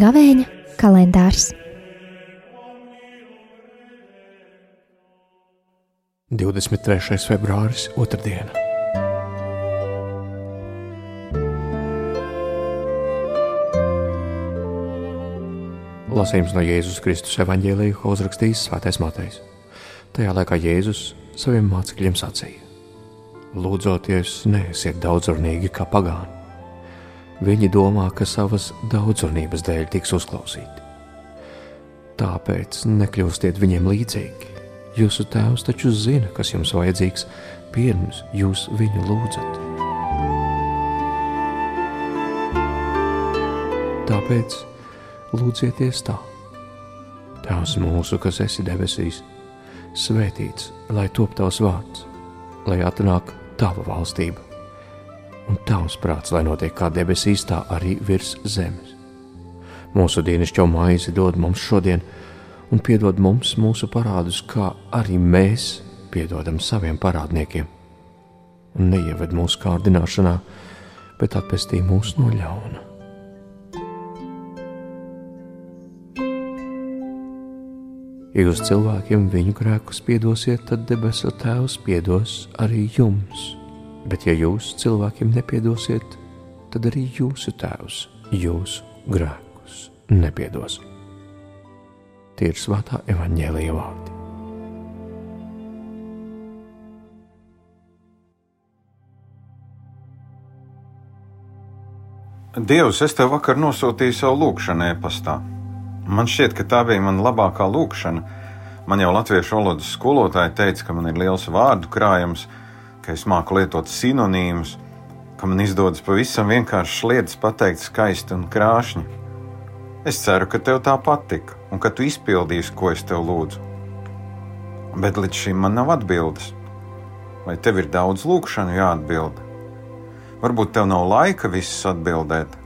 Gavēņa kalendārs 23. februāris, otrdiena. Lasījums no Jēzus Kristus evanģēlīja, ko uzrakstījis Svētais Matejs. Tajā laikā Jēzus saviem mācekļiem sacīja: Lūdzoties, neesiet daudzurnīgi kā pagāni. Viņi domā, ka savas daudzurnības dēļ tiks uzklausīti. Tāpēc nekļūstiet viņiem līdzīgi. Jūsu tēvs taču zina, kas jums vajadzīgs, pirms jūs viņu lūdzat. Tāpēc lūdzieties tā. Tēvs mūsu, kas esi debesīs, svētīts, lai top tavs vārds, lai atnāk tava valstība, un tavs prāts, lai notiek kā debesīs, tā arī virs zemes. Mūsu dienascho maizi dod mums šodien, un piedod mums mūsu parādus, kā arī mēs piedodam saviem parādniekiem. Un neieved mūsu kārdināšanā, bet atpestī mūs no ļauna. Ja jūs cilvēkiem viņu grēkus piedosiet, tad debesu Tēvs piedos arī jums. Bet, ja jūs cilvēkiem nepiedosiet, tad arī jūsu Tēvs jūsu grēkus nepiedos. Tie ir svētā evaņģēlīja vārdi. Dievs, es tev vakar nosūtīju savu lūgšanu e-pastā. Man šķiet, ka tā bija mana labākā lūkšana. Man jau latviešu valodas skolotāja teica, ka man ir liels vārdu krājums, ka es māku lietot sinonīmus, ka man izdodas pavisam vienkāršas lietas pateikt skaisti un krāšņi. Es ceru, ka tev tā patika un ka tu izpildīsi, ko es tev lūdzu. Bet līdz šim man nav atbildes. Vai tev ir daudz lūkšanu jāatbild? Varbūt tev nav laika visas atbildēt.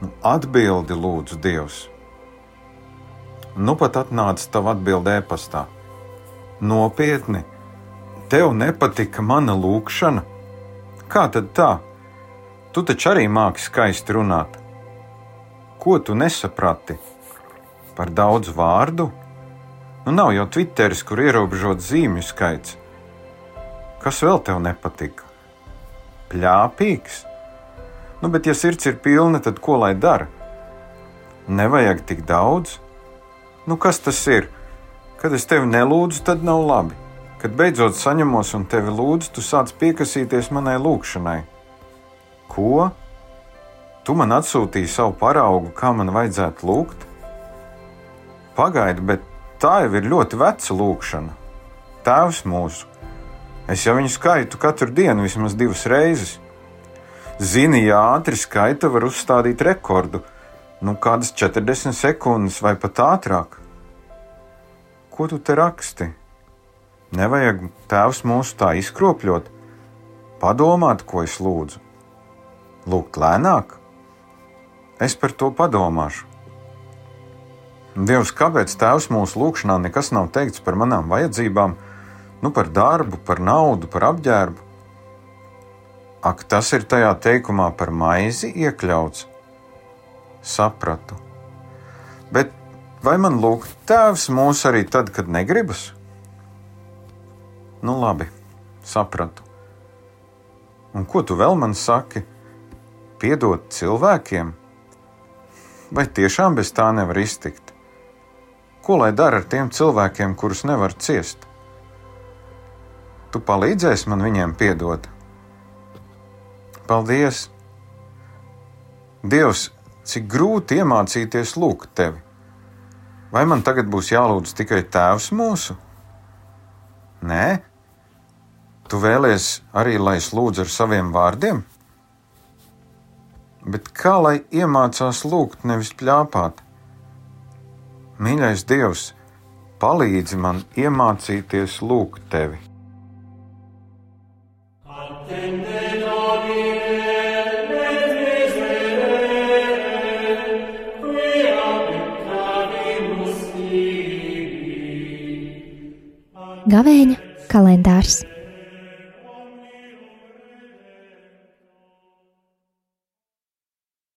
Nu, atbildi, lūdzu, Dievs. Nu pat atnāca tava atbilde e-pastā. Nopietni, tev nepatika mana lūkšana? Kā tad tā? Tu taču arī māki skaisti runāt. Ko tu nesaprati? Par daudz vārdu? Nu, nav jau Twitteris, kur ierobežots zīmju skaits. Kas vēl tev nepatika? Pļāpīgs? Nu, bet, ja sirds ir pilna, tad ko lai dara? Nevajag tik daudz. Nu, kas tas ir? Kad es tevi nelūdzu, tad nav labi. Kad beidzot saņemos un tevi lūdzu, tu sāc piekasīties manai lūgšanai. Ko? Tu man atsūtīji savu paraugu, kā man vajadzētu lūgt? Pagaidi, bet tā jau ir ļoti veca lūkšana. Tēvs mūsu, es jau viņu skaitu katru dienu vismaz divas reizes. Zini, ja ātri skaita, var uzstādīt rekordu nu, kādas 40 sekundes vai pat ātrāk. Ko tu te raksti? Nevajag tēvs mūsu tā izkropļot, padomāt, ko es lūdzu. Lūgt lēnāk? Es par to padomāšu. Dievs, kāpēc tēvs mūsu lūgšanā nekas nav teikts par manām vajadzībām, nu par darbu, par naudu, par apģērbu? Ak, tas ir tajā teikumā par maizi iekļauts sapratu. Bet vai man lūgt tēvs mūs arī tad, kad negribas? Nu, labi, sapratu. Un ko tu vēl man saki? Piedot cilvēkiem? Vai tiešām bez tā nevar iztikt? Ko lai dara ar tiem cilvēkiem, kurus nevar ciest? Tu palīdzēsi man viņiem piedot? Paldies! Dievs, cik grūti iemācīties lūgt tevi. Vai man tagad būs jālūdz tikai Tēvs mūsu? Nē, tu vēlies arī, lai es lūdzu ar saviem vārdiem? Bet kā lai iemācās lūgt, nevis pļāpāt? Mīļais Dievs, palīdzi man iemācīties lūgt tevi! Gavēņa kalendārs